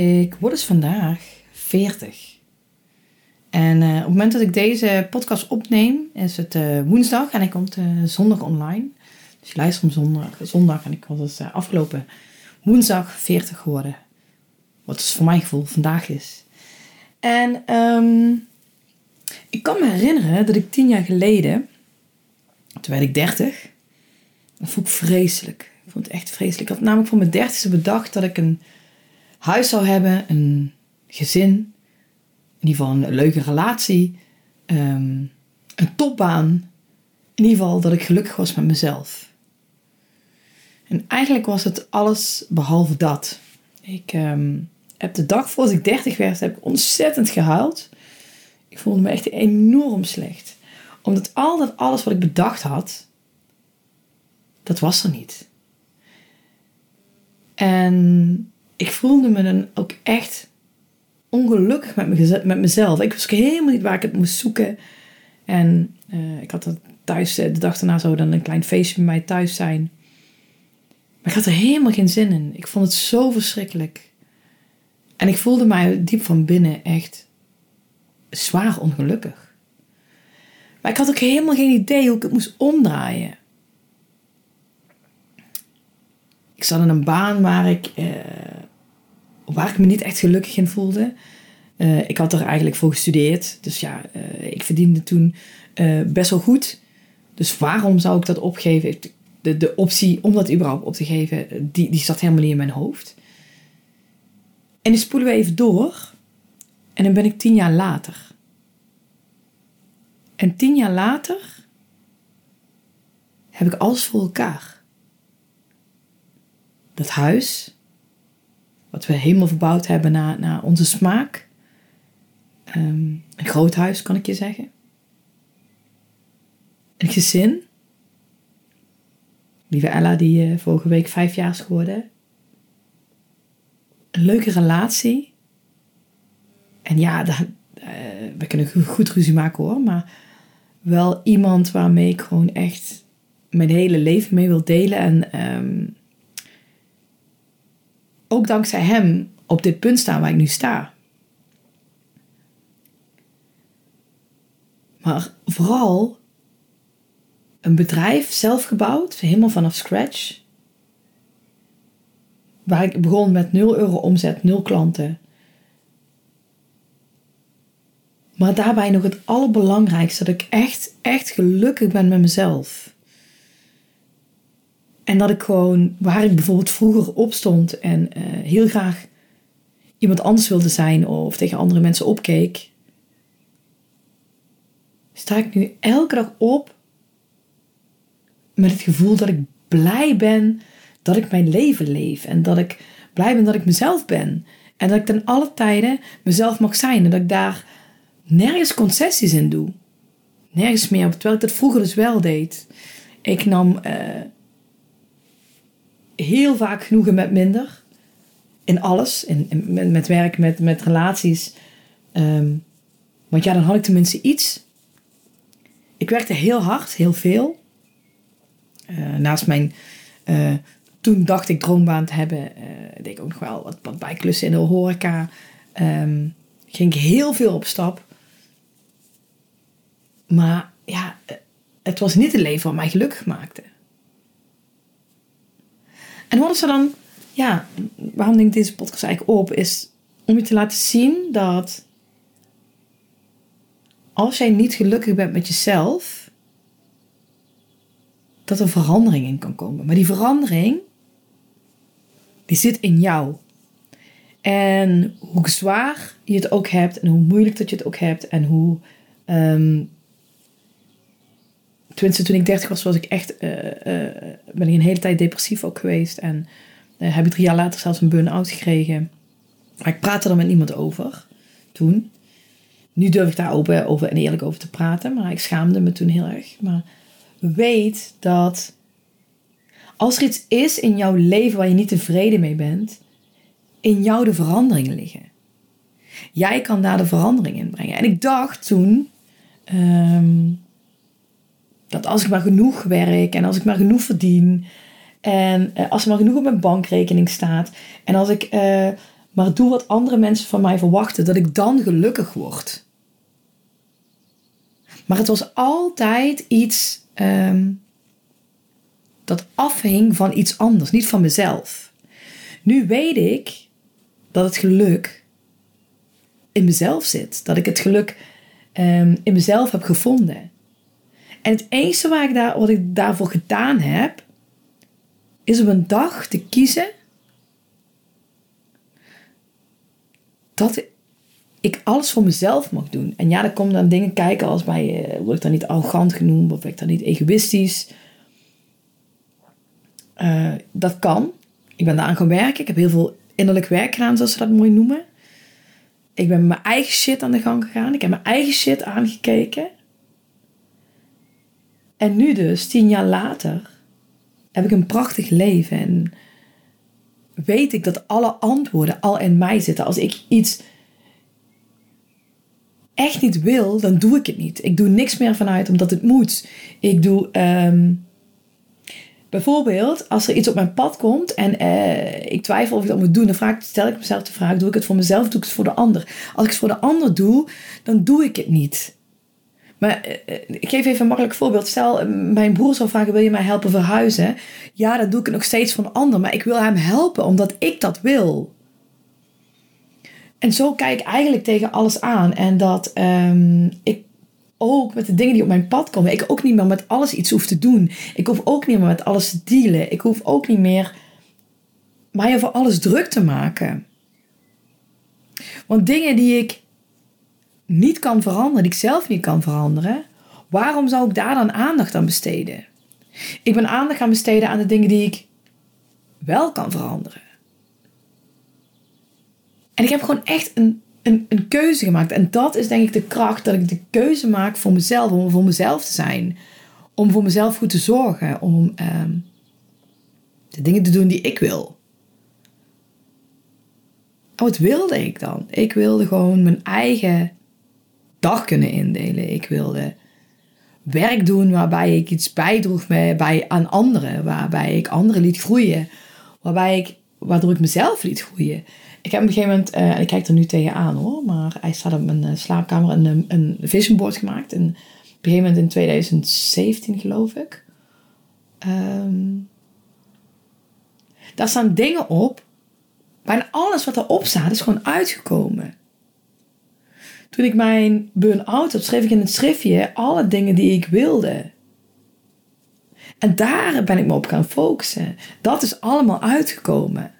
Ik word dus vandaag 40. En uh, op het moment dat ik deze podcast opneem, is het uh, woensdag en hij komt uh, zondag online. Dus je luistert om zondag, zondag en ik was dus afgelopen woensdag 40 geworden. Wat dus voor mijn gevoel vandaag is. En um, ik kan me herinneren dat ik tien jaar geleden, toen werd ik 30, dat vond ik vreselijk. Ik vond het echt vreselijk. Ik had namelijk voor mijn dertigste bedacht dat ik een huis zou hebben, een gezin, in ieder geval een leuke relatie, um, een topbaan. In ieder geval dat ik gelukkig was met mezelf. En eigenlijk was het alles behalve dat. Ik um, heb de dag voordat ik 30 werd, heb ik ontzettend gehuild. Ik voelde me echt enorm slecht. Omdat al dat alles wat ik bedacht had, dat was er niet. En ik voelde me dan ook echt ongelukkig met, me, met mezelf. Ik wist helemaal niet waar ik het moest zoeken. En uh, ik had er thuis, eh, de dag daarna zou dan een klein feestje bij mij thuis zijn. Maar ik had er helemaal geen zin in. Ik vond het zo verschrikkelijk. En ik voelde mij diep van binnen echt zwaar ongelukkig. Maar ik had ook helemaal geen idee hoe ik het moest omdraaien. Ik zat in een baan waar ik, uh, waar ik me niet echt gelukkig in voelde. Uh, ik had er eigenlijk voor gestudeerd. Dus ja, uh, ik verdiende toen best wel goed. Dus waarom zou ik dat opgeven? De, de optie om dat überhaupt op te geven, die, die zat helemaal niet in mijn hoofd. En dan spoelen we even door. En dan ben ik tien jaar later. En tien jaar later heb ik alles voor elkaar dat huis, wat we helemaal verbouwd hebben naar, naar onze smaak. Um, een groot huis, kan ik je zeggen. Een gezin. Lieve Ella, die uh, vorige week vijf jaar is geworden. Een leuke relatie. En ja, uh, we kunnen goed ruzie maken hoor, maar wel iemand waarmee ik gewoon echt mijn hele leven mee wil delen. En um, ook dankzij hem op dit punt staan waar ik nu sta. Maar vooral een bedrijf zelf gebouwd, helemaal vanaf scratch. Waar ik begon met 0 euro omzet, 0 klanten. Maar daarbij nog het allerbelangrijkste, dat ik echt, echt gelukkig ben met mezelf. En dat ik gewoon, waar ik bijvoorbeeld vroeger op stond en uh, heel graag iemand anders wilde zijn of tegen andere mensen opkeek, sta ik nu elke dag op met het gevoel dat ik blij ben dat ik mijn leven leef en dat ik blij ben dat ik mezelf ben. En dat ik ten alle tijden mezelf mag zijn en dat ik daar nergens concessies in doe. Nergens meer, terwijl ik dat vroeger dus wel deed. Ik nam uh, heel vaak genoegen met minder. In alles. In, met, werk, met, met relaties. Ehm, want ja, dan had ik tenminste iets. Ik werkte heel hard, heel veel. Uh, naast mijn uh, toen dacht ik droombaan te hebben, uh, deed ik ook nog wel wat, bijklussen in de horeca. Um, ging ik heel veel op stap. Maar ja, het was niet het leven wat mij gelukkig maakte. En wat is er dan, ja, waarom denk ik deze podcast eigenlijk op, is om je te laten zien dat als jij niet gelukkig bent met jezelf, dat er verandering in kan komen. Maar die verandering, die zit in jou. En hoe zwaar je het ook hebt en hoe moeilijk dat je het ook hebt en hoe um, tenminste toen ik 30 was, was ik echt, uh, uh, ben ik een hele tijd depressief ook geweest. En uh, heb ik drie jaar later zelfs een burn-out gekregen. Ik praatte er met niemand over toen. Nu durf ik daar open over en eerlijk over te praten, maar ik schaamde me toen heel erg. Maar weet dat als er iets is in jouw leven waar je niet tevreden mee bent, in jou de veranderingen liggen. Jij kan daar de verandering in brengen. En ik dacht toen ehm, dat als ik maar genoeg werk en als ik maar genoeg verdien en eh, als er maar genoeg op mijn bankrekening staat en als ik uh, maar doe wat andere mensen van mij verwachten, dat ik dan gelukkig word. Maar het was altijd iets ehm, dat afhing van iets anders, niet van mezelf. Nu weet ik dat het geluk in mezelf zit. Dat ik het geluk um, in mezelf heb gevonden. En het enige waar ik daar, wat ik daarvoor gedaan heb, is op een dag te kiezen dat ik alles voor mezelf mag doen. En ja, dan komen dan dingen kijken als bij, uh, word ik dan niet arrogant genoemd of word ik dan niet egoïstisch. Uh, dat kan. Ik ben daaraan gaan werken. Ik heb heel veel innerlijk werk gedaan, zoals ze dat mooi noemen. Ik ben mijn eigen shit aan de gang gegaan. Ik heb mijn eigen shit aangekeken. En nu dus, tien jaar later, heb ik een prachtig leven. En weet ik dat alle antwoorden al in mij zitten. Als ik iets echt niet wil, dan doe ik het niet. Ik doe niks meer vanuit omdat het moet. Ik doe um, bijvoorbeeld als er iets op mijn pad komt en uh, ik twijfel of ik dat moet doen, dan vraag, stel ik mezelf de vraag: doe ik het voor mezelf, doe ik het voor de ander? Als ik het voor de ander doe, dan doe ik het niet. Maar uh, ik geef even een makkelijk voorbeeld. Stel, mijn broer zou vragen: wil je mij helpen verhuizen? Ja, dan doe ik nog steeds voor een ander, maar ik wil hem helpen omdat ik dat wil. En zo kijk ik eigenlijk tegen alles aan. En dat um, ik ook met de dingen die op mijn pad komen, ik ook niet meer met alles iets hoef te doen. Ik hoef ook niet meer met alles te dealen. Ik hoef ook niet meer mij over alles druk te maken. Want dingen die ik niet kan veranderen, die ik zelf niet kan veranderen, waarom zou ik daar dan aandacht aan besteden? Ik ben aandacht gaan besteden aan de dingen die ik wel kan veranderen. En ik heb gewoon echt een, een, een keuze gemaakt. En dat is denk ik de kracht dat ik de keuze maak voor mezelf, om voor mezelf te zijn. Om voor mezelf goed te zorgen. Om ehm, de dingen te doen die ik wil. En wat wilde ik dan? Ik wilde gewoon mijn eigen dag kunnen indelen. Ik wilde werk doen waarbij ik iets bijdroeg bij, aan anderen. Waarbij ik anderen liet groeien. Waarbij ik, waardoor ik mezelf liet groeien. Ik heb op een gegeven moment, uh, en ik kijk er nu tegenaan hoor, maar hij staat op mijn uh, slaapkamer een, een vision board gemaakt. En op een gegeven moment in 2017 geloof ik. Um, daar staan dingen op. Bijna alles wat erop staat is gewoon uitgekomen. Toen ik mijn burn-out had, schreef ik in het schriftje alle dingen die ik wilde. En daar ben ik me op gaan focussen. Dat is allemaal uitgekomen.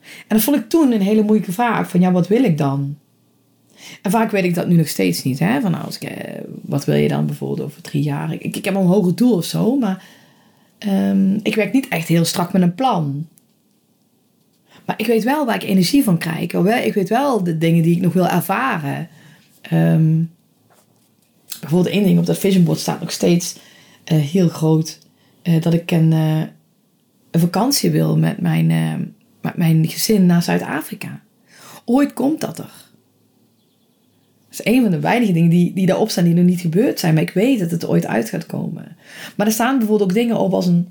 En dat vond ik toen een hele moeilijke vraag. Van ja, wat wil ik dan? En vaak weet ik dat nu nog steeds niet. Hè? Van nou, als eh, wat wil je dan bijvoorbeeld over drie jaar? Ik, ik heb een hoger doel of zo. Maar um, ik werk niet echt heel strak met een plan. Maar ik weet wel waar ik energie van krijg. Ik weet wel de dingen die ik nog wil ervaren. Um, bijvoorbeeld één ding op dat vision board staat nog steeds uh, heel groot. Uh, dat ik een, uh, een vakantie wil met mijn met mijn gezin naar Zuid-Afrika. Ooit komt dat er. Dat is een van de weinige dingen die, die daarop staan die nog niet gebeurd zijn. Maar ik weet dat het ooit uit gaat komen. Maar er staan bijvoorbeeld ook dingen op als een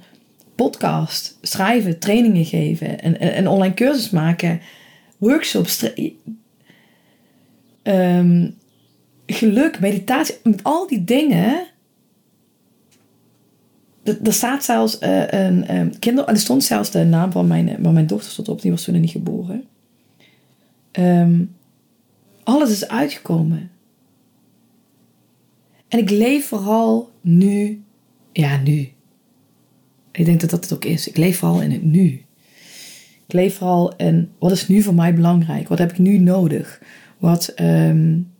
podcast, schrijven, trainingen geven, een, een online cursus maken, workshops, um, geluk, meditatie. Met al die dingen er staat zelfs uh, een um, kinder... Er stond zelfs de naam van mijn, van mijn dochter stond op. Die was toen niet geboren. Um, alles is uitgekomen. En ik leef vooral nu. Ja, nu. Ik denk dat dat het ook is. Ik leef vooral in het nu. Ik leef vooral in wat is nu voor mij belangrijk? Wat heb ik nu nodig? Wat, um,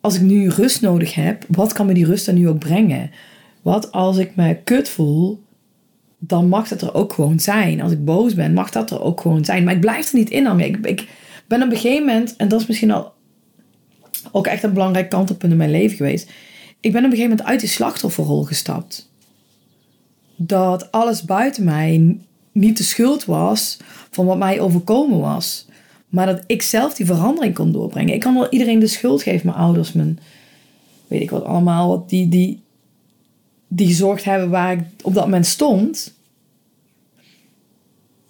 als ik nu rust nodig heb, wat kan me die rust dan nu ook brengen? Wat als ik me kut voel, dan mag dat er ook gewoon zijn. Als ik boos ben, mag dat er ook gewoon zijn. Maar ik blijf er niet in hangen. Ik, ik ben op een gegeven moment, en dat is misschien al ook echt een belangrijk kantelpunt in mijn leven geweest. Ik ben op een gegeven moment uit die slachtofferrol gestapt. Dat alles buiten mij niet de schuld was van wat mij overkomen was. Maar dat ik zelf die verandering kon doorbrengen. Ik kan wel iedereen de schuld geven, mijn ouders, mijn weet ik wat allemaal, die, die, die gezorgd hebben waar ik op dat moment stond.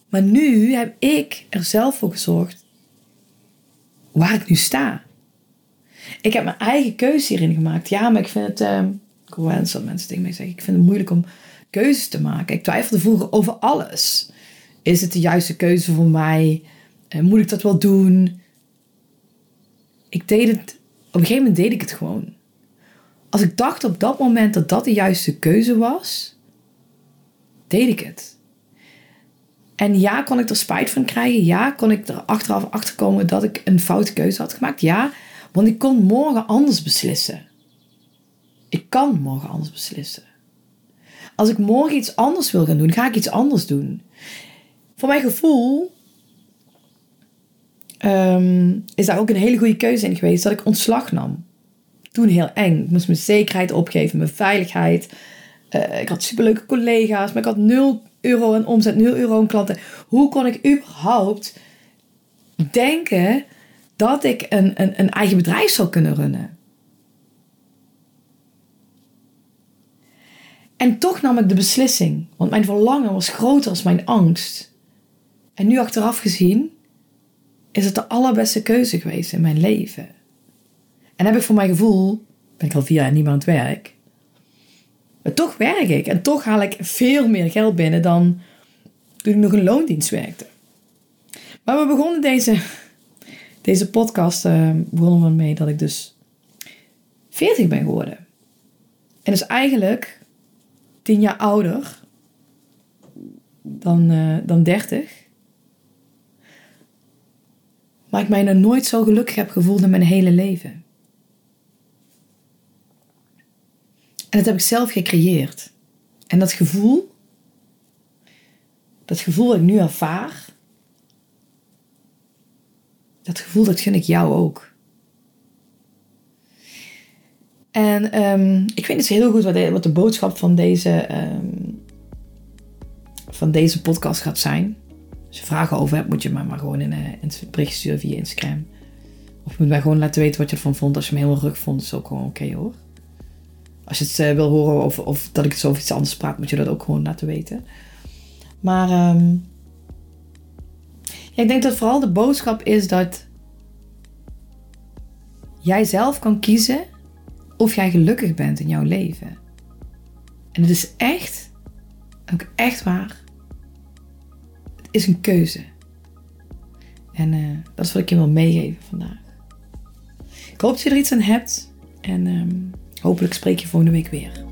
Maar nu heb ik er zelf voor gezorgd waar ik nu sta. Ik heb mijn eigen keuze hierin gemaakt. Ja, maar ik vind het. Uh, ik hoor wel dat mensen tegen mij zeggen. Ik vind het moeilijk om keuzes te maken. Ik twijfelde vroeger over alles. Is het de juiste keuze voor mij? Uh, moet ik dat wel doen? Ik deed het. Op een gegeven moment deed ik het gewoon. Als ik dacht op dat moment dat dat de juiste keuze was, deed ik het. En ja, kon ik er spijt van krijgen. Ja, kon ik er achteraf achter komen dat ik een foute keuze had gemaakt. Ja, want ik kon morgen anders beslissen. Ik kan morgen anders beslissen. Als ik morgen iets anders wil gaan doen, ga ik iets anders doen. Voor mijn gevoel um, is daar ook een hele goede keuze in geweest dat ik ontslag nam. Toen heel eng. Ik moest mijn zekerheid opgeven, mijn veiligheid. Uh, ik had superleuke collega's, maar ik had 0 euro in omzet, 0 euro in klanten. Hoe kon ik überhaupt denken dat ik een, een, een eigen bedrijf zou kunnen runnen. En toch nam ik de beslissing, want mijn verlangen was groter als mijn angst. En nu achteraf gezien is het de allerbeste keuze geweest in mijn leven. En heb ik voor mijn gevoel, ben ik al vier jaar niet meer aan het werk. Maar toch werk ik en toch haal ik veel meer geld binnen dan toen ik nog een loondienst werkte. Maar we begonnen deze deze podcast uh, begonnen we mee dat ik dus 40 ben geworden. En dus eigenlijk 10 jaar ouder dan, uh, dan 30. Maar ik mij nog nooit zo gelukkig heb gevoeld in mijn hele leven. En dat heb ik zelf gecreëerd. En dat gevoel, dat gevoel dat ik nu ervaar, dat gevoel, dat gun ik jou ook. En um, ik vind het heel goed wat de, wat de boodschap van deze, um, van deze podcast gaat zijn. Als je vragen over hebt, moet je me maar gewoon in, uh, in bericht sturen via Instagram. Of moet mij gewoon laten weten wat je ervan vond. Als je me helemaal rug vond, is ook gewoon oké hoor. Als je het uh, wil horen of, of dat ik het zo over iets anders praat, moet je dat ook gewoon laten weten. Maar um, ik denk dat vooral de boodschap is dat jij zelf kan kiezen of jij gelukkig bent in jouw leven. En het is echt, ook echt waar, het is een keuze. En uh, dat is wat ik je wil meegeven vandaag. Ik hoop dat je er iets aan hebt. En um, hopelijk spreek je volgende week weer.